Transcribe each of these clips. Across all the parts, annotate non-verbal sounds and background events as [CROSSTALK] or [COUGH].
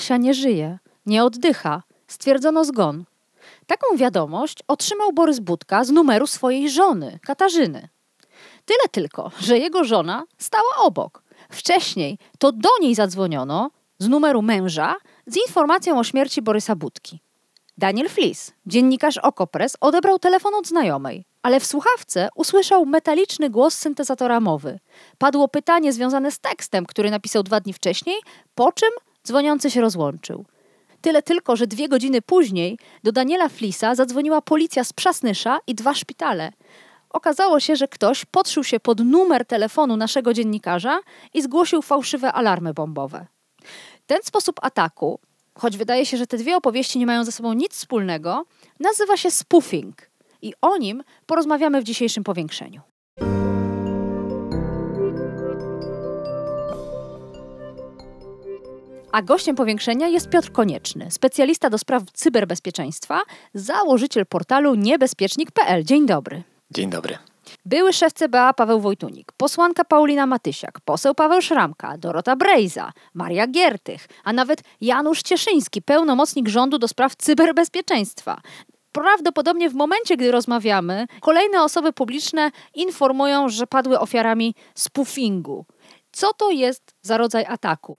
Kasia nie żyje, nie oddycha. Stwierdzono zgon. Taką wiadomość otrzymał Borys Budka z numeru swojej żony, Katarzyny. Tyle tylko, że jego żona stała obok. Wcześniej to do niej zadzwoniono z numeru męża z informacją o śmierci Borysa Budki. Daniel Flis, dziennikarz Okopres, odebrał telefon od znajomej, ale w słuchawce usłyszał metaliczny głos syntezatora mowy. Padło pytanie związane z tekstem, który napisał dwa dni wcześniej, po czym dzwoniący się rozłączył. Tyle tylko, że dwie godziny później do Daniela Flisa zadzwoniła policja z Przasnysza i dwa szpitale. Okazało się, że ktoś podszył się pod numer telefonu naszego dziennikarza i zgłosił fałszywe alarmy bombowe. Ten sposób ataku, choć wydaje się, że te dwie opowieści nie mają ze sobą nic wspólnego, nazywa się spoofing i o nim porozmawiamy w dzisiejszym powiększeniu. A gościem powiększenia jest Piotr Konieczny, specjalista do spraw cyberbezpieczeństwa, założyciel portalu niebezpiecznik.pl. Dzień dobry. Dzień dobry. Były szef CBA Paweł Wojtunik, posłanka Paulina Matysiak, poseł Paweł Szramka, Dorota Brejza, Maria Giertych, a nawet Janusz Cieszyński, pełnomocnik rządu do spraw cyberbezpieczeństwa. Prawdopodobnie w momencie, gdy rozmawiamy, kolejne osoby publiczne informują, że padły ofiarami spoofingu. Co to jest za rodzaj ataku?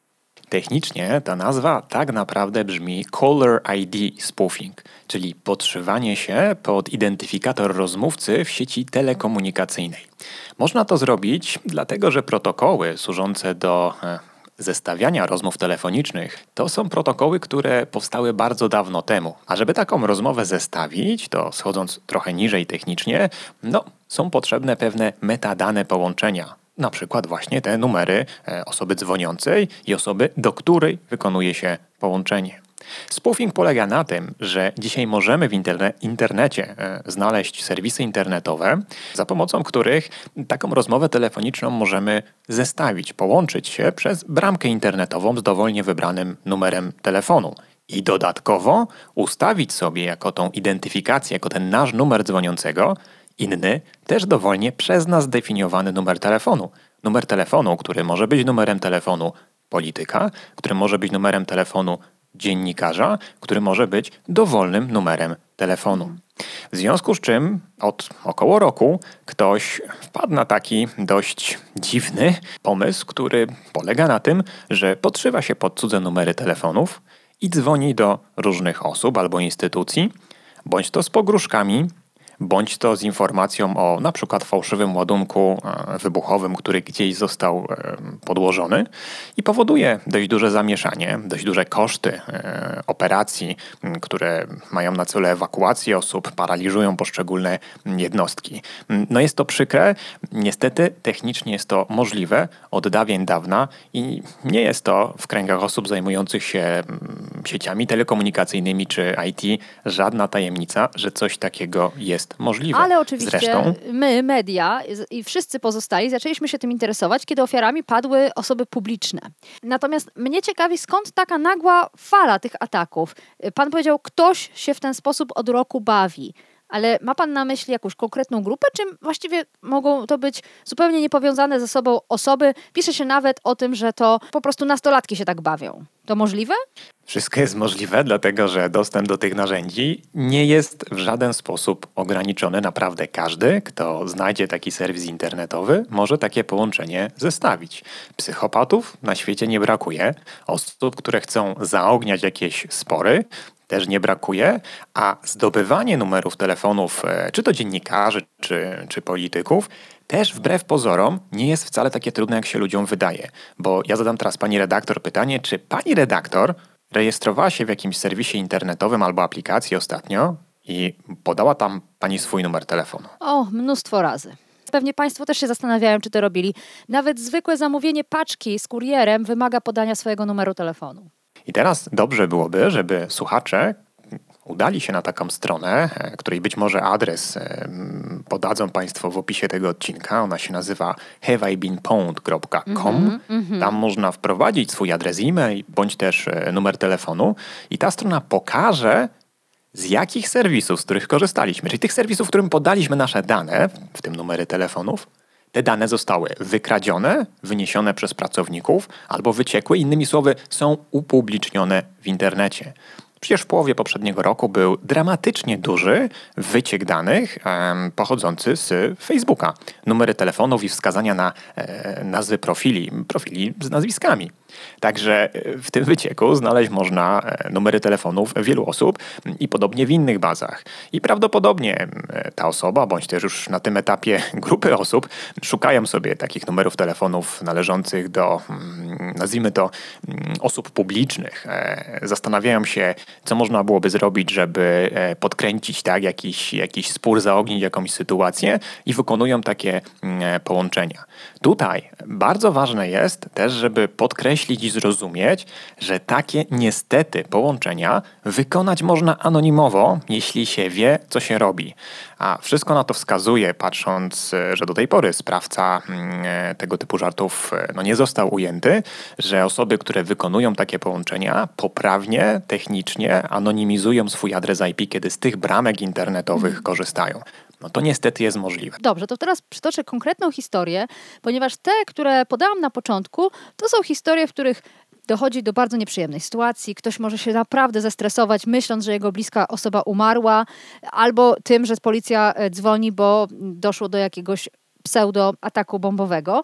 Technicznie ta nazwa tak naprawdę brzmi Caller ID Spoofing, czyli podszywanie się pod identyfikator rozmówcy w sieci telekomunikacyjnej. Można to zrobić dlatego, że protokoły służące do e, zestawiania rozmów telefonicznych to są protokoły, które powstały bardzo dawno temu. A żeby taką rozmowę zestawić, to schodząc trochę niżej technicznie, no, są potrzebne pewne metadane połączenia, na przykład właśnie te numery e, osoby dzwoniącej i osoby, do której wykonuje się połączenie. Spoofing polega na tym, że dzisiaj możemy w interne internecie e, znaleźć serwisy internetowe, za pomocą których taką rozmowę telefoniczną możemy zestawić, połączyć się przez bramkę internetową z dowolnie wybranym numerem telefonu. I dodatkowo ustawić sobie jako tą identyfikację, jako ten nasz numer dzwoniącego, inny, też dowolnie przez nas zdefiniowany numer telefonu. Numer telefonu, który może być numerem telefonu polityka, który może być numerem telefonu dziennikarza, który może być dowolnym numerem telefonu. W związku z czym od około roku ktoś wpadł na taki dość dziwny pomysł, który polega na tym, że podszywa się pod cudze numery telefonów i dzwoni do różnych osób albo instytucji, bądź to z pogróżkami, bądź to z informacją o na przykład fałszywym ładunku e, wybuchowym, który gdzieś został e, podłożony i powoduje dość duże zamieszanie, dość duże koszty e, operacji, które mają na celu ewakuację osób, paraliżują poszczególne jednostki. No jest to przykre, niestety technicznie jest to możliwe od dawien dawna i nie jest to w kręgach osób zajmujących się sieciami telekomunikacyjnymi czy IT żadna tajemnica, że coś takiego jest możliwe. Ale oczywiście Zresztą... my, media i wszyscy pozostali zaczęliśmy się tym interesować, kiedy ofiarami padły osoby publiczne. Natomiast mnie ciekawi, skąd taka nagła fala tych ataków. Pan powiedział, ktoś się w ten sposób od roku bawi. Ale ma Pan na myśli jakąś konkretną grupę, czy właściwie mogą to być zupełnie niepowiązane ze sobą osoby? Pisze się nawet o tym, że to po prostu nastolatki się tak bawią. To możliwe? Wszystko jest możliwe, dlatego że dostęp do tych narzędzi nie jest w żaden sposób ograniczony. Naprawdę każdy, kto znajdzie taki serwis internetowy, może takie połączenie zestawić. Psychopatów na świecie nie brakuje. Osób, które chcą zaogniać jakieś spory, też nie brakuje, a zdobywanie numerów telefonów, e, czy to dziennikarzy, czy, czy polityków, też wbrew pozorom nie jest wcale takie trudne, jak się ludziom wydaje. Bo ja zadam teraz pani redaktor pytanie, czy pani redaktor rejestrowała się w jakimś serwisie internetowym albo aplikacji ostatnio i podała tam pani swój numer telefonu? O, mnóstwo razy. Pewnie Państwo też się zastanawiają, czy to robili. Nawet zwykłe zamówienie paczki z kurierem wymaga podania swojego numeru telefonu. I teraz dobrze byłoby, żeby słuchacze udali się na taką stronę, e, której być może adres e, podadzą Państwo w opisie tego odcinka. Ona się nazywa haveibeenpwned.com. Mm -hmm, Tam można wprowadzić swój adres e-mail bądź też e, numer telefonu i ta strona pokaże, z jakich serwisów, z których korzystaliśmy, czyli tych serwisów, którym podaliśmy nasze dane, w tym numery telefonów, te dane zostały wykradzione, wyniesione przez pracowników albo wyciekły, innymi słowy, są upublicznione w internecie. Przecież w połowie poprzedniego roku był dramatycznie duży wyciek danych um, pochodzący z Facebooka. Numery telefonów i wskazania na e, nazwy profili, profili z nazwiskami. Także e, w tym wycieku znaleźć można e, numery telefonów wielu osób i podobnie w innych bazach. I prawdopodobnie e, ta osoba, bądź też już na tym etapie [LAUGHS] grupy osób, szukają sobie takich numerów telefonów należących do, nazwijmy to, osób publicznych. Zastanawiają się, co można byłoby zrobić, żeby podkręcić tak, jakiś, jakiś spór, zaognić jakąś sytuację i wykonują takie połączenia. Tutaj bardzo ważne jest też, żeby podkreślić, podkreślić i zrozumieć, że takie niestety połączenia wykonać można anonimowo, jeśli się wie, co się robi. A wszystko na to wskazuje, patrząc, że do tej pory sprawca mm, e, tego typu żartów e, no, nie został ujęty, że osoby, które wykonują takie połączenia, poprawnie, technicznie anonimizują swój adres IP, kiedy z tych bramek internetowych korzystają. No to niestety jest możliwe. Dobrze, to teraz przytoczę konkretną historię, ponieważ te, które podałam na początku, to są historie, w których dochodzi do bardzo nieprzyjemnej sytuacji. Ktoś może się naprawdę zestresować, myśląc, że jego bliska osoba umarła, albo tym, że policja e, dzwoni, bo doszło do jakiegoś pseudo-ataku bombowego.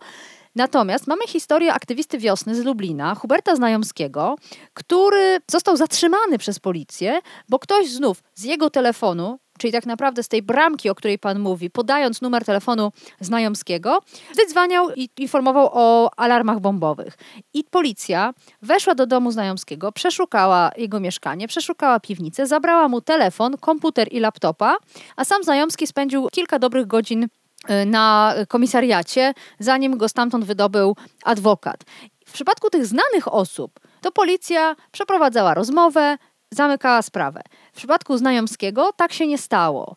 Natomiast mamy historię aktywisty wiosny z Lublina, Huberta Znajomskiego, który został zatrzymany przez policję, bo ktoś znów z jego telefonu czyli tak naprawdę z tej bramki, o której Pan mówi, podając numer telefonu znajomskiego, wydzwaniał i informował o alarmach bombowych. I policja weszła do domu znajomskiego, przeszukała jego mieszkanie, przeszukała piwnicę, zabrała mu telefon, komputer i laptopa, a sam znajomski spędził kilka dobrych godzin y, na komisariacie, zanim go stamtąd wydobył adwokat. W przypadku tych znanych osób, to policja przeprowadzała rozmowę, zamykała sprawę. W przypadku Znajomskiego tak się nie stało.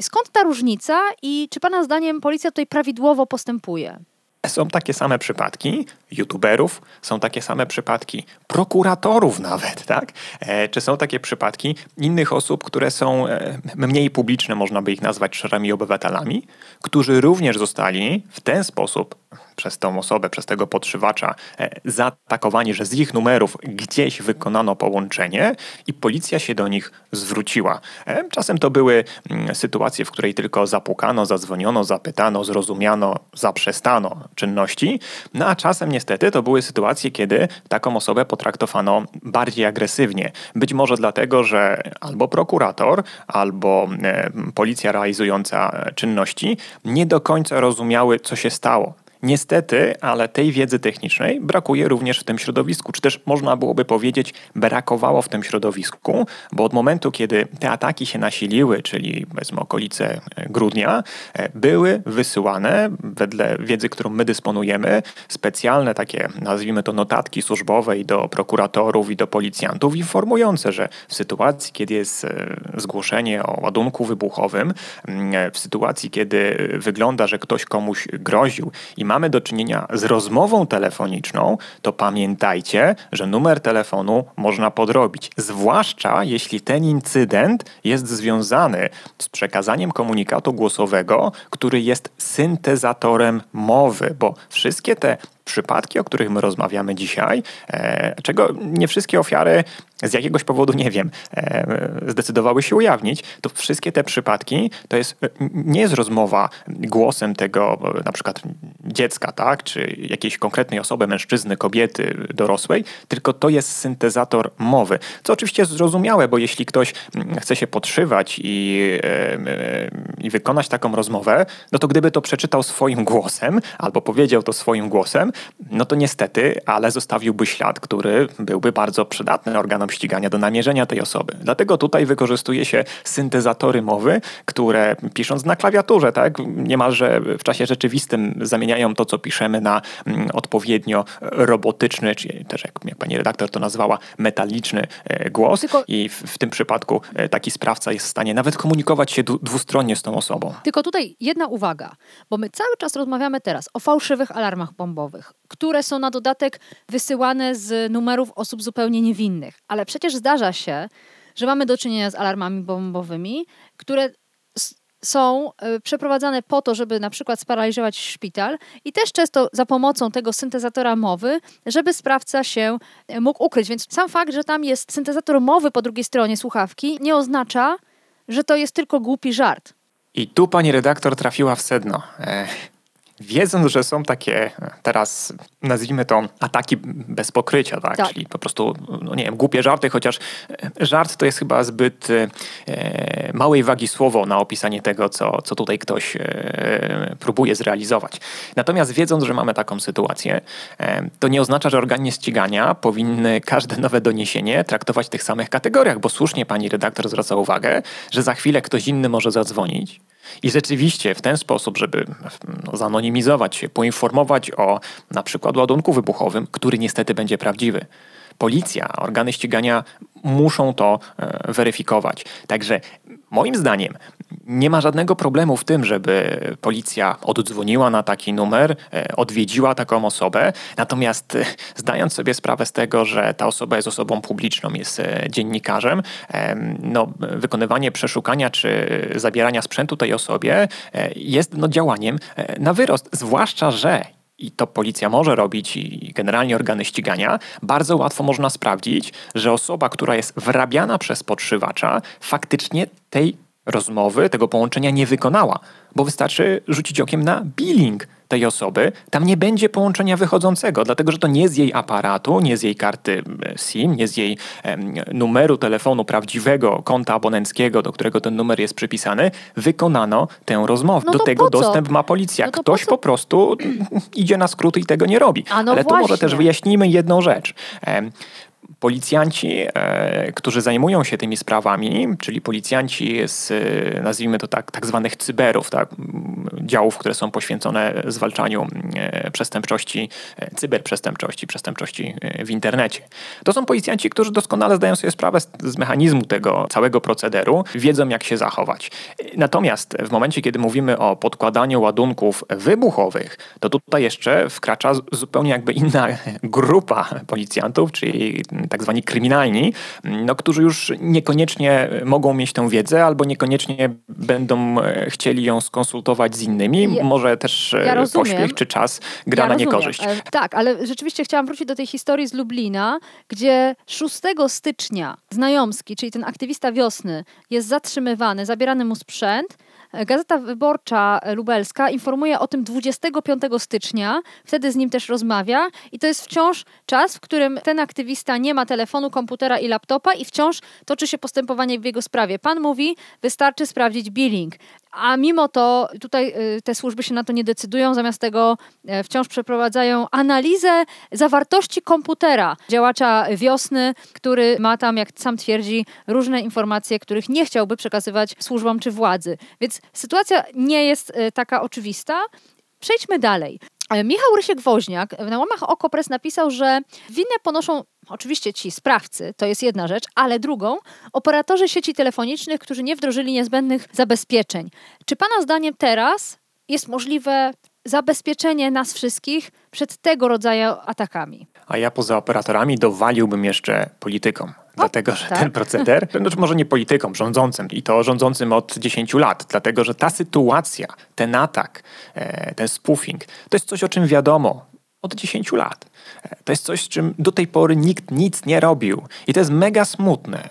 Skąd ta różnica i czy Pana zdaniem policja tutaj prawidłowo postępuje? Są takie same przypadki youtuberów, są takie same przypadki prokuratorów nawet, tak? E, czy są takie przypadki innych osób, które są e, mniej publiczne, można by ich nazwać szarymi obywatelami, którzy również zostali w ten sposób przez tą osobę, przez tego podszywacza e, zaatakowani, że z ich numerów gdzieś wykonano połączenie i policja się do nich zwróciła. E, czasem to były mm, sytuacje, w której tylko zapukano, zadzwoniono, zapytano, zrozumiano, zaprzestano czynności, no a czasem niestety to były sytuacje, kiedy taką osobę potraktowano bardziej agresywnie. Być może dlatego, że albo prokurator, albo e, policja realizująca czynności nie do końca rozumiały, co się stało. Niestety, ale tej wiedzy technicznej brakuje również w tym środowisku, czy też można byłoby powiedzieć, brakowało w tym środowisku, bo od momentu, kiedy te ataki się nasiliły, czyli powiedzmy okolice e, grudnia, e, były wysyłane, wedle wiedzy, którą my dysponujemy, specjalne takie, nazwijmy to notatki służbowe i do prokuratorów i do policjantów, informujące, że w sytuacji, kiedy jest e, zgłoszenie o ładunku wybuchowym, w sytuacji, kiedy wygląda, że ktoś komuś groził i ma mamy do czynienia z rozmową telefoniczną, to pamiętajcie, że numer telefonu można podrobić. Zwłaszcza jeśli ten incydent jest związany z przekazaniem komunikatu głosowego, który jest syntezatorem mowy, bo wszystkie te przypadki, o których my rozmawiamy dzisiaj, e, czego nie wszystkie ofiary z jakiegoś powodu, nie wiem, e, zdecydowały się ujawnić, to wszystkie te przypadki to jest, nie jest rozmowa głosem tego na przykład dziecka, tak, czy jakiejś konkretnej osoby, mężczyzny, kobiety, dorosłej, tylko to jest syntezator mowy. Co oczywiście zrozumiałe, bo jeśli ktoś chce się podszywać i, e, i wykonać taką rozmowę, no to gdyby to przeczytał swoim głosem albo powiedział to swoim głosem, no to niestety, ale zostawiłby ślad, który byłby bardzo przydatny organom ścigania, do namierzenia tej osoby. Dlatego tutaj wykorzystuje się syntezatory mowy, które pisząc na klawiaturze, tak, niemalże w czasie rzeczywistym zamieniają to, co piszemy na mm, odpowiednio robotyczny, czy też jak, jak pani redaktor to nazwała, metaliczny e, głos. Tylko... I w, w, tym przypadku e, taki sprawca jest w stanie nawet komunikować się dwustronnie z tą osobą. Tylko tutaj jedna uwaga, bo my cały czas rozmawiamy teraz o fałszywych alarmach bombowych, które są na dodatek wysyłane z numerów osób zupełnie niewinnych. Ale przecież zdarza się, że mamy do czynienia z alarmami bombowymi, które są e, przeprowadzane po to, żeby na przykład sparaliżować szpital i też często za pomocą tego syntezatora mowy, żeby sprawca się e, mógł ukryć. Więc sam fakt, że tam jest syntezator mowy po drugiej stronie słuchawki, nie oznacza, że to jest tylko głupi żart. I tu pani redaktor trafiła w sedno. E, wiedząc, że są takie teraz nazwijmy to ataki bez pokrycia, tak? tak? Czyli po prostu, no nie wiem, głupie żarty, chociaż e, żart to jest chyba zbyt e, małej wagi słowo na opisanie tego, co, co tutaj ktoś e, próbuje zrealizować. Natomiast wiedząc, że mamy taką sytuację, e, to nie oznacza, że organy ścigania powinny każde nowe doniesienie traktować w tych samych kategoriach, bo słusznie pani redaktor zwraca uwagę, że za chwilę ktoś inny może zadzwonić i rzeczywiście w ten sposób, żeby no, zanonimizować się, poinformować o na przykład ładunku wybuchowym, który niestety będzie prawdziwy. Policja, organy ścigania muszą to e, weryfikować. Także moim zdaniem nie ma żadnego problemu w tym, żeby policja oddzwoniła na taki numer, e, odwiedziła taką osobę, natomiast e, zdając sobie sprawę z tego, że ta osoba jest osobą publiczną, jest dziennikarzem, no, wykonywanie przeszukania czy zabierania sprzętu tej osobie jest no, działaniem na wyrost, zwłaszcza, że i to policja może robić i generalnie organy ścigania, bardzo łatwo można sprawdzić, że osoba, która jest wrabiana przez podszywacza, faktycznie tej rozmowy, tego połączenia nie wykonała, bo wystarczy rzucić okiem na billing tej osoby, tam nie będzie połączenia wychodzącego, dlatego że to nie z jej aparatu, nie z jej karty SIM, nie z jej numeru telefonu prawdziwego konta abonenckiego, do którego ten numer jest przypisany, wykonano tę rozmowę. No do tego dostęp ma policja. No Ktoś po, prostu [CLEARS THROAT] idzie na skróty i tego nie robi. No Ale właśnie. tu może też wyjaśnijmy jedną rzecz policjanci, e, którzy zajmują się tymi sprawami, czyli policjanci z, e, nazwijmy to tak, tak zwanych cyberów, tak, działów, które są poświęcone zwalczaniu e, przestępczości, cyberprzestępczości, przestępczości w internecie. To są policjanci, którzy doskonale zdają sobie sprawę z, z mechanizmu tego całego procederu, wiedzą jak się zachować. Natomiast w momencie, kiedy mówimy o podkładaniu ładunków wybuchowych, to tutaj jeszcze wkracza zupełnie jakby inna [LAUGHS] grupa policjantów, czyli tak zwani kryminalni, no, którzy już niekoniecznie mogą mieć tę wiedzę albo niekoniecznie będą e, chcieli ją skonsultować z innymi. Ja, Może też e, ja pośpiech czy czas gra ja na niekorzyść. E, tak, ale rzeczywiście chciałam wrócić do tej historii z Lublina, gdzie 6 stycznia Znajomski, czyli ten aktywista wiosny, jest zatrzymywany, zabierany mu sprzęt, Gazeta Wyborcza Lubelska informuje o tym 25 stycznia, wtedy z nim też rozmawia i to jest wciąż czas, w którym ten aktywista nie ma telefonu, komputera i laptopa i wciąż toczy się postępowanie w jego sprawie. Pan mówi, wystarczy sprawdzić billing. A mimo to tutaj y, te służby się na to nie decydują, zamiast tego e, wciąż przeprowadzają analizę zawartości komputera działacza wiosny, który ma tam, jak sam twierdzi, różne informacje, których nie chciałby przekazywać służbom czy władzy. Więc sytuacja nie jest e, taka oczywista. Przejdźmy dalej. E, Michał Rysiek-Woźniak na łamach Okopres napisał, że winę ponoszą oczywiście ci sprawcy, to jest jedna rzecz, ale drugą, operatorzy sieci telefonicznych, którzy nie wdrożyli niezbędnych zabezpieczeń. Czy Pana zdaniem teraz jest możliwe zabezpieczenie nas wszystkich przed tego rodzaju atakami? A ja poza operatorami dowaliłbym jeszcze politykom. Dlatego, że tak? ten proceder, [LAUGHS] znaczy może nie politykom, rządzącym i to rządzącym od 10 lat, dlatego, że ta sytuacja, ten atak, e, ten spoofing, to jest coś, o czym wiadomo od 10 lat. E, to jest coś, z czym do tej pory nikt nic nie robił. I to jest mega smutne.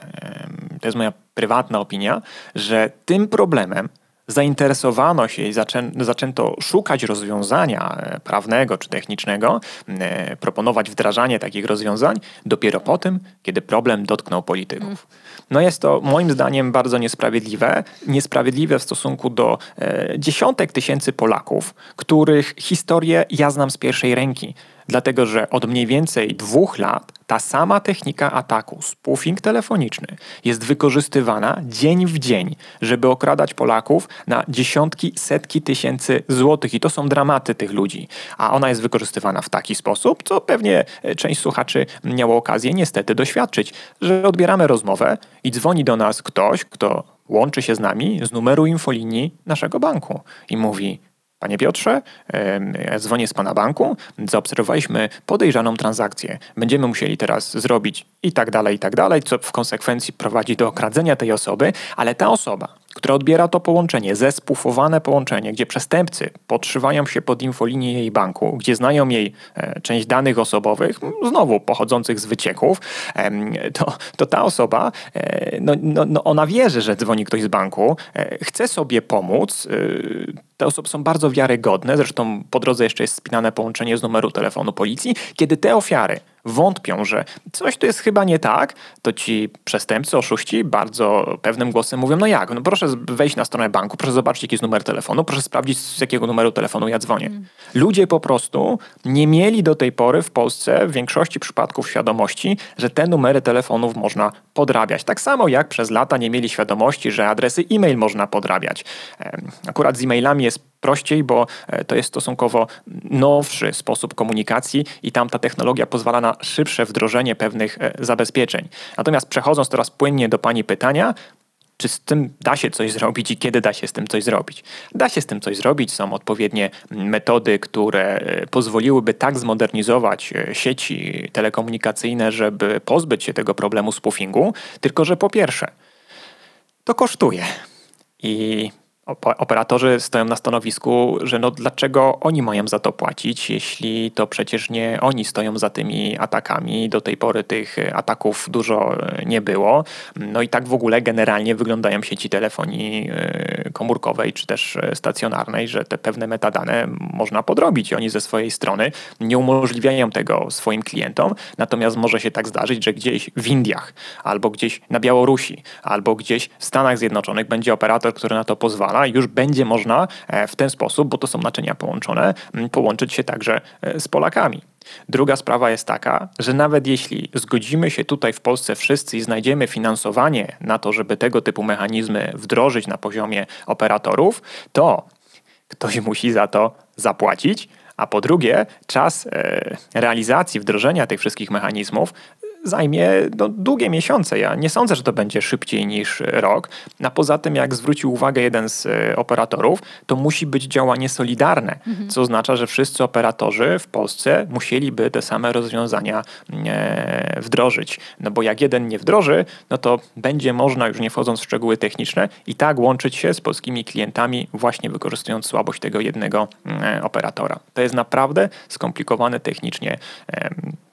To jest moja prywatna opinia, że tym problemem zainteresowano się i zaczę, zaczęto szukać rozwiązania e, prawnego czy technicznego, e, proponować wdrażanie takich rozwiązań dopiero po tym, kiedy problem dotknął polityków. No jest to moim zdaniem bardzo niesprawiedliwe. Niesprawiedliwe w stosunku do e, dziesiątek tysięcy Polaków, których historię ja znam z pierwszej ręki Dlatego, że od mniej więcej dwóch lat ta sama technika ataku, spoofing telefoniczny, jest wykorzystywana dzień w dzień, żeby okradać Polaków na dziesiątki, setki tysięcy złotych. I to są dramaty tych ludzi. A ona jest wykorzystywana w taki sposób, co pewnie e, część słuchaczy miało okazję niestety doświadczyć, że odbieramy rozmowę i dzwoni do nas ktoś, kto łączy się z nami z numeru infolinii naszego banku i mówi: Panie Piotrze, dzwonię z Pana banku, zaobserwowaliśmy podejrzaną transakcję. Będziemy musieli teraz zrobić i tak dalej, i tak dalej, co w konsekwencji prowadzi do okradzenia tej osoby, ale ta osoba, która odbiera to połączenie, zespufowane połączenie, gdzie przestępcy podszywają się pod infolinię jej banku, gdzie znają jej e, część danych osobowych, znowu pochodzących z wycieków, to, to ta osoba, e, no, no, no ona wierzy, że dzwoni ktoś z banku, e, chce sobie pomóc. Te osoby są bardzo wiarygodne, zresztą po drodze jeszcze jest spinane połączenie z numeru telefonu policji. Kiedy te ofiary wątpią, że coś tu jest chyba nie tak, to ci przestępcy, oszuści bardzo pewnym głosem mówią, no jak, no proszę wejść na stronę banku, proszę zobaczyć jaki jest numer telefonu, proszę sprawdzić z jakiego numeru telefonu ja dzwonię. Mm. Ludzie po prostu nie mieli do tej pory w Polsce w większości przypadków świadomości, że te numery telefonów można podrabiać. Tak samo jak przez lata nie mieli świadomości, że adresy e-mail można podrabiać. Akurat z e-mailami jest prościej, bo e, to jest stosunkowo nowszy sposób komunikacji i tam ta technologia pozwala na szybsze wdrożenie pewnych e, zabezpieczeń. Natomiast przechodząc teraz płynnie do Pani pytania, czy z tym da się coś zrobić i kiedy da się z tym coś zrobić. Da się z tym coś zrobić, są odpowiednie metody, które e, pozwoliłyby tak zmodernizować sieci telekomunikacyjne, żeby pozbyć się tego problemu spoofingu, tylko że po pierwsze, to kosztuje. I operatorzy stoją na stanowisku, że no dlaczego oni mają za to płacić, jeśli to przecież nie oni stoją za tymi atakami. Do tej pory tych ataków dużo e, nie było. No i tak w ogóle generalnie wyglądają sieci telefonii e, komórkowej czy też e, stacjonarnej, że te pewne metadane można podrobić. Oni ze swojej strony nie umożliwiają tego swoim klientom, natomiast może się tak zdarzyć, że gdzieś w Indiach albo gdzieś na Białorusi albo gdzieś w Stanach Zjednoczonych będzie operator, który na to pozwala już będzie można e, w ten sposób, bo to są naczynia połączone, połączyć się także e, z Polakami. Druga sprawa jest taka, że nawet jeśli zgodzimy się tutaj w Polsce wszyscy i znajdziemy finansowanie na to, żeby tego typu mechanizmy wdrożyć na poziomie operatorów, to ktoś musi za to zapłacić. A po drugie, czas e, realizacji, wdrożenia tych wszystkich mechanizmów zajmie no, długie miesiące. Ja nie sądzę, że to będzie szybciej niż rok. A poza tym, jak zwrócił uwagę jeden z e, operatorów, to musi być działanie solidarne, mhm. co oznacza, że wszyscy operatorzy w Polsce musieliby te same rozwiązania e, wdrożyć. No bo jak jeden nie wdroży, no to będzie można, już nie wchodząc w szczegóły techniczne, i tak łączyć się z polskimi klientami, właśnie wykorzystując słabość tego jednego e, operatora. To jest naprawdę skomplikowane technicznie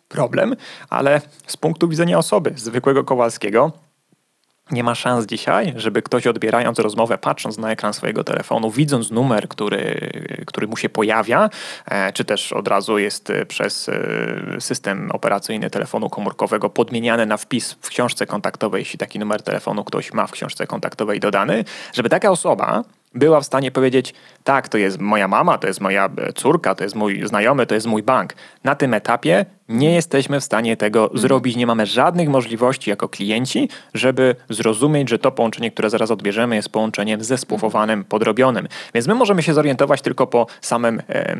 problem, ale z punktu widzenia osoby, zwykłego Kowalskiego, nie ma szans dzisiaj, żeby ktoś odbierając rozmowę, patrząc na ekran swojego telefonu, widząc numer, który, który mu się pojawia, e, czy też od razu jest e, przez e, system operacyjny telefonu komórkowego podmieniany na wpis w książce kontaktowej, jeśli taki numer telefonu ktoś ma w książce kontaktowej dodany, żeby taka osoba była w stanie powiedzieć: Tak, to jest moja mama, to jest moja córka, to jest mój znajomy, to jest mój bank. Na tym etapie nie jesteśmy w stanie tego mhm. zrobić. Nie mamy żadnych możliwości jako klienci, żeby zrozumieć, że to połączenie, które zaraz odbierzemy, jest połączeniem zespufowanym, podrobionym. Więc my możemy się zorientować tylko po samym e,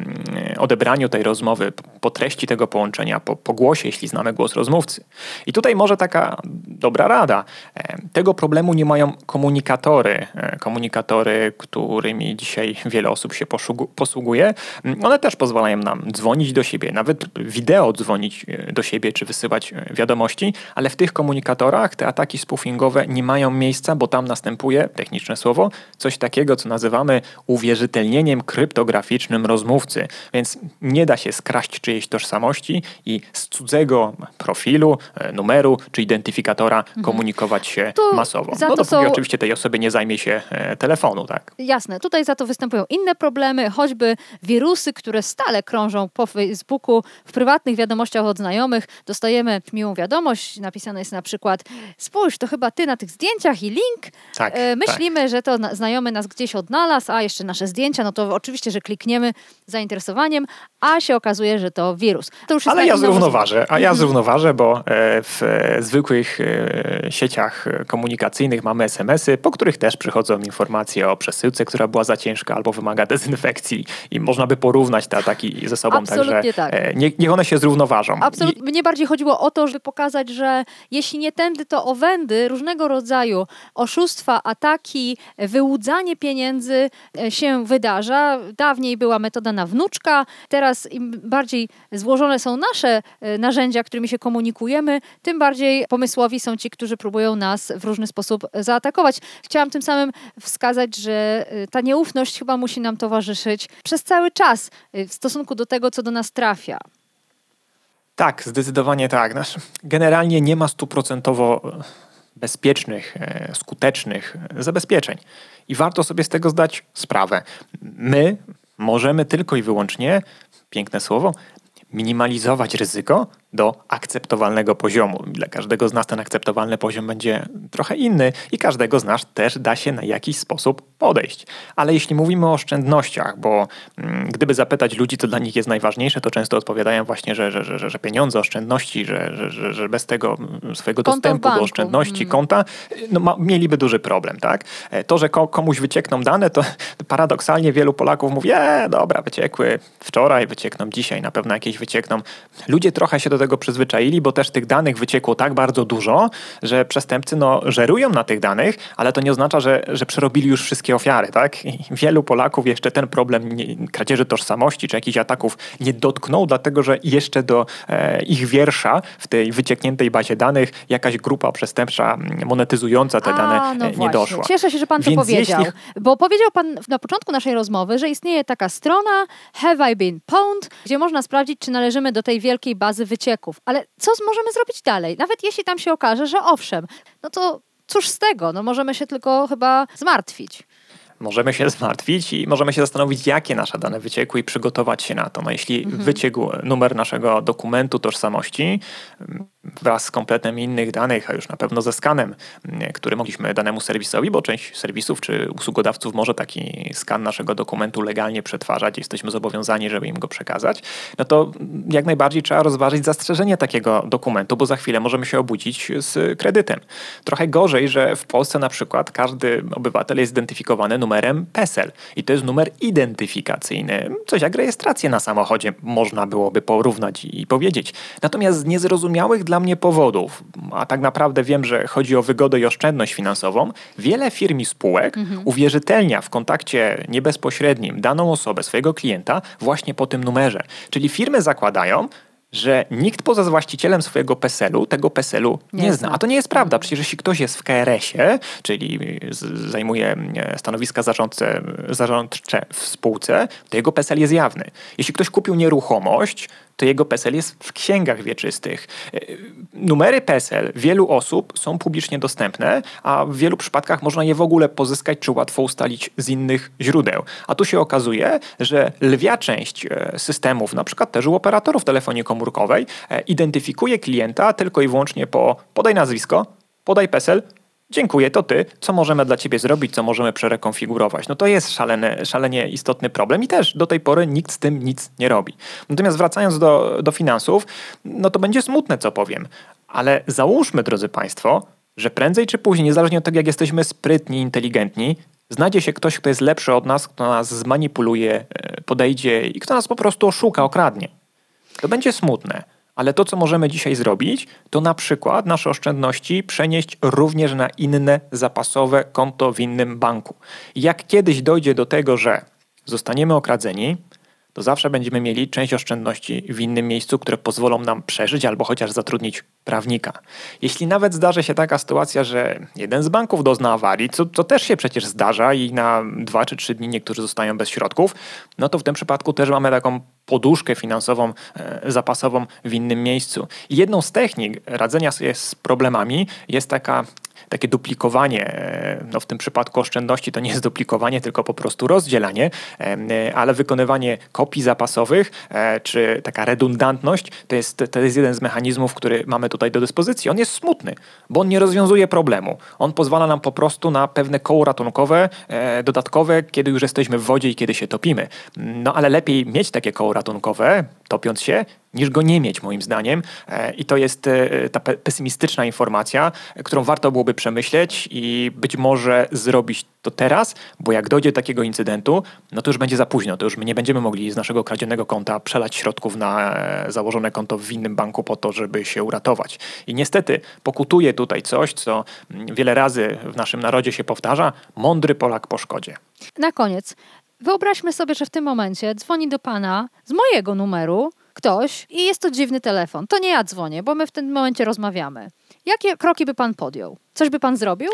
odebraniu tej rozmowy, po treści tego połączenia, po, po głosie, jeśli znamy głos rozmówcy. I tutaj może taka dobra rada. E, tego problemu nie mają komunikatory. E, komunikatory, którymi dzisiaj wiele osób się posługuje. One też pozwalają nam dzwonić do siebie, nawet wideo dzwonić dzwonić e, do siebie czy wysyłać e, wiadomości, ale w tych komunikatorach te ataki spoofingowe nie mają miejsca, bo tam następuje, techniczne słowo, coś takiego, co nazywamy uwierzytelnieniem kryptograficznym rozmówcy. Więc nie da się skraść czyjejś tożsamości i z cudzego profilu, e, numeru czy identyfikatora mhm. komunikować się to masowo. No dopóki są... oczywiście tej osoby nie zajmie się telefonu, tak? Jasne. Tutaj za to występują inne problemy, choćby wirusy, które stale krążą po Facebooku w prywatnych wiadomościach wiadomościach od znajomych dostajemy miłą wiadomość, napisane jest na przykład spójrz, to chyba ty na tych zdjęciach i link. Tak, e, myślimy, tak. że to znajomy nas gdzieś odnalazł, a jeszcze nasze zdjęcia, no to oczywiście, że klikniemy zainteresowaniem, a się okazuje, że to wirus. To już Ale ja zrównoważę, a ja mhm. zrównoważę, bo e, w zwykłych e, sieciach komunikacyjnych mamy SMS-y, po których też przychodzą informacje o przesyłce, która była za ciężka albo wymaga [LAUGHS] dezynfekcji i można by porównać te ataki ze sobą, Absolutnie także tak. E, niech one się zrównoważą. Absolutnie. I... Mnie bardziej chodziło o to, żeby pokazać, że jeśli nie tędy, to owędy, różnego rodzaju oszustwa, ataki, wyłudzanie pieniędzy e, się wydarza. Dawniej była metoda na wnuczka, teraz im bardziej złożone są nasze e, narzędzia, którymi się komunikujemy, tym bardziej pomysłowi są ci, którzy próbują nas w różny sposób zaatakować. Chciałam tym samym wskazać, że ta nieufność chyba musi nam towarzyszyć przez cały czas w stosunku do tego, co do nas trafia. Tak, zdecydowanie tak. Generalnie nie ma stuprocentowo bezpiecznych, e, skutecznych zabezpieczeń. I warto sobie z tego zdać sprawę. My możemy tylko i wyłącznie, piękne słowo, minimalizować ryzyko do akceptowalnego poziomu. Dla każdego z nas ten akceptowalny poziom będzie trochę inny i każdego z nas też da się na jakiś sposób podejść. Ale jeśli mówimy o oszczędnościach, bo mm, gdyby zapytać ludzi, co dla nich jest najważniejsze, to często odpowiadają właśnie, że, że, że, że pieniądze, oszczędności, że, że, że bez tego mm, swojego dostępu do oszczędności, mm. konta, no, ma, mieliby duży problem. Tak? E, to, że komuś wyciekną dane, to [LAUGHS] paradoksalnie wielu Polaków mówi, e, dobra, wyciekły wczoraj, wyciekną dzisiaj, na pewno jakieś wyciekną. Ludzie trochę się do tego przyzwyczaili, bo też tych danych wyciekło tak bardzo dużo, że przestępcy no, żerują na tych danych, ale to nie oznacza, że, że przerobili już wszystkie ofiary. Tak? I wielu Polaków jeszcze ten problem nie, kradzieży tożsamości czy jakichś ataków nie dotknął, dlatego że jeszcze do e, ich wiersza w tej wyciekniętej bazie danych jakaś grupa przestępcza monetyzująca te A, dane no nie właśnie. doszła. Cieszę się, że pan Więc to powiedział, jeśli... bo powiedział pan na początku naszej rozmowy, że istnieje taka strona Have I Been Pwned, gdzie można sprawdzić, czy należymy do tej wielkiej bazy ale co możemy zrobić dalej? Nawet jeśli tam się okaże, że owszem, no to cóż z tego? No możemy się tylko chyba zmartwić możemy się zmartwić i możemy się zastanowić, jakie nasze dane wyciekły i przygotować się na to. No jeśli mhm. wyciekł numer naszego dokumentu tożsamości, wraz z kompletem innych danych, a już na pewno ze skanem, mm, który mogliśmy danemu serwisowi, bo część serwisów czy usługodawców może taki skan naszego dokumentu legalnie przetwarzać, jesteśmy zobowiązani, żeby im go przekazać, no to jak najbardziej trzeba rozważyć zastrzeżenie takiego dokumentu, bo za chwilę możemy się obudzić z kredytem. Trochę gorzej, że w Polsce na przykład każdy obywatel jest identyfikowany numerem PESEL i to jest numer identyfikacyjny, coś jak rejestrację na samochodzie można byłoby porównać i powiedzieć. Natomiast z niezrozumiałych dla mnie powodów, a tak naprawdę wiem, że chodzi o wygodę i oszczędność finansową, wiele firm i spółek mhm. uwierzytelnia w kontakcie niebezpośrednim daną osobę, swojego klienta właśnie po tym numerze. Czyli firmy zakładają, że nikt poza właścicielem swojego PESEL-u tego PESEL-u nie, nie zna. A to nie jest prawda. Przecież jeśli ktoś jest w KRS-ie, czyli zajmuje stanowiska zarządcze, zarządcze w spółce, to jego PESEL jest jawny. Jeśli ktoś kupił nieruchomość, to jego PESEL jest w księgach wieczystych. E, numery PESEL wielu osób są publicznie dostępne, a w wielu przypadkach można je w ogóle pozyskać czy łatwo ustalić z innych źródeł. A tu się okazuje, że lwia część e, systemów, na przykład też u operatorów telefonii komórkowej, e, identyfikuje klienta tylko i wyłącznie po podaj nazwisko, podaj PESEL, dziękuję, to ty, co możemy dla ciebie zrobić, co możemy przerekonfigurować. No to jest szalene, szalenie istotny problem i też do tej pory nikt z tym nic nie robi. Natomiast wracając do, do finansów, no to będzie smutne, co powiem, ale załóżmy, drodzy Państwo, że prędzej czy później, niezależnie od tego, jak jesteśmy sprytni, inteligentni, znajdzie się ktoś, kto jest lepszy od nas, kto nas zmanipuluje, e, podejdzie i kto nas po prostu oszuka, okradnie. To będzie smutne. Ale to, co możemy dzisiaj zrobić, to na przykład nasze oszczędności przenieść również na inne zapasowe konto w innym banku. Jak kiedyś dojdzie do tego, że zostaniemy okradzeni, to zawsze będziemy mieli część oszczędności w innym miejscu, które pozwolą nam przeżyć albo chociaż zatrudnić prawnika. Jeśli nawet zdarzy się taka sytuacja, że jeden z banków dozna awarii, co, co też się przecież zdarza i na dwa czy trzy dni niektórzy zostają bez środków, no to w tym przypadku też mamy taką poduszkę finansową, e, zapasową w innym miejscu. Jedną z technik radzenia sobie z problemami jest taka takie duplikowanie, e, no w tym przypadku oszczędności to nie jest duplikowanie, tylko po prostu rozdzielanie, e, ale wykonywanie kopii zapasowych, czy taka redundantność, to jest, to jest jeden z mechanizmów, który mamy tutaj do dyspozycji. On jest smutny, bo on nie rozwiązuje problemu. On pozwala nam po prostu na pewne koło ratunkowe, dodatkowe, kiedy już jesteśmy w wodzie i kiedy się topimy. No ale lepiej mieć takie koło ratunkowe, topiąc się, niż go nie mieć, moim zdaniem. E, I to jest e, ta pesymistyczna informacja, którą warto byłoby przemyśleć i być może zrobić to teraz, bo jak dojdzie do takiego incydentu, no to już będzie za późno. To już my nie będziemy mogli z naszego kradzionego konta przelać środków na e, założone konto w innym banku po to, żeby się uratować. I niestety pokutuje tutaj coś, co wiele razy w naszym narodzie się powtarza: mądry Polak po szkodzie. Na koniec, Wyobraźmy sobie, że w tym momencie dzwoni do pana z mojego numeru ktoś i jest to dziwny telefon. To nie ja dzwonię, bo my w tym momencie rozmawiamy. Jakie kroki by pan podjął? Coś by pan zrobił?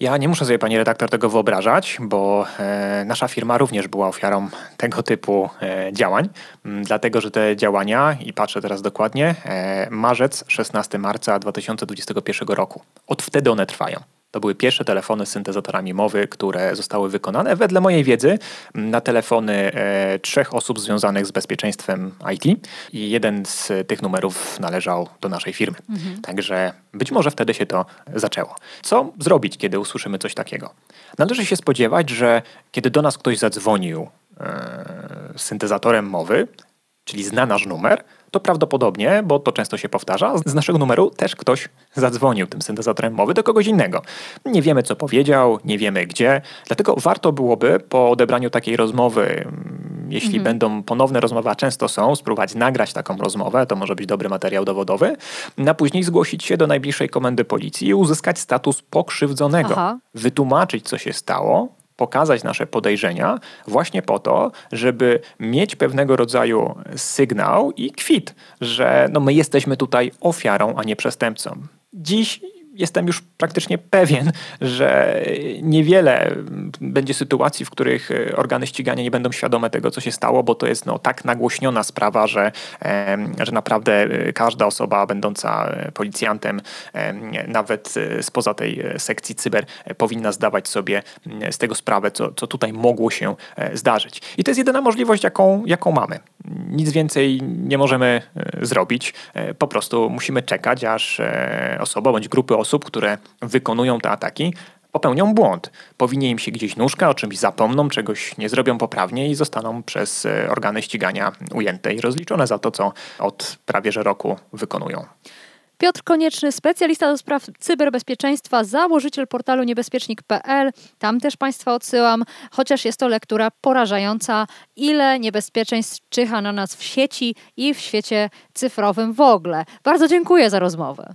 Ja nie muszę sobie, pani redaktor, tego wyobrażać, bo e, nasza firma również była ofiarą tego typu e, działań, m, dlatego że te działania, i patrzę teraz dokładnie, e, marzec, 16 marca 2021 roku. Od wtedy one trwają. To były pierwsze telefony z syntezatorami mowy, które zostały wykonane, wedle mojej wiedzy, na telefony e, trzech osób związanych z bezpieczeństwem IT i jeden z tych numerów należał do naszej firmy. Mhm. Także być może wtedy się to zaczęło. Co zrobić, kiedy usłyszymy coś takiego? Należy się spodziewać, że kiedy do nas ktoś zadzwonił e, syntezatorem mowy, czyli zna nasz numer, to prawdopodobnie, bo to często się powtarza, z naszego numeru też ktoś zadzwonił tym syntezatorem mowy do kogoś innego. Nie wiemy, co powiedział, nie wiemy gdzie, dlatego warto byłoby po odebraniu takiej rozmowy, mm, jeśli mhm. będą ponowne rozmowy, a często są, spróbować nagrać taką rozmowę, to może być dobry materiał dowodowy, na później zgłosić się do najbliższej komendy policji i uzyskać status pokrzywdzonego. Aha. Wytłumaczyć, co się stało, pokazać nasze podejrzenia właśnie po to, żeby mieć pewnego rodzaju sygnał i kwit, że no my jesteśmy tutaj ofiarą, a nie przestępcą. Dziś jestem już praktycznie pewien, że niewiele będzie sytuacji, w których e, organy ścigania nie będą świadome tego, co się stało, bo to jest no, tak nagłośniona sprawa, że, że naprawdę e, każda osoba będąca e, policjantem, nawet spoza tej sekcji cyber, powinna zdawać sobie z tego sprawę, co, co tutaj mogło się zdarzyć. I to jest jedyna możliwość, jaką, jaką mamy. Nic więcej nie możemy zrobić. Po prostu musimy czekać, aż osoba bądź grupy osób, osób, które wykonują te ataki, popełnią błąd. Powinie im się gdzieś nóżka, o czymś zapomną, czegoś nie zrobią poprawnie i zostaną przez e, organy ścigania ujęte i rozliczone za to, co od prawie że roku wykonują. Piotr Konieczny, specjalista do spraw cyberbezpieczeństwa, założyciel portalu niebezpiecznik.pl. Tam też Państwa odsyłam, chociaż jest to lektura porażająca, ile niebezpieczeństw czyha na nas w sieci i w świecie cyfrowym w ogóle. Bardzo dziękuję za rozmowę.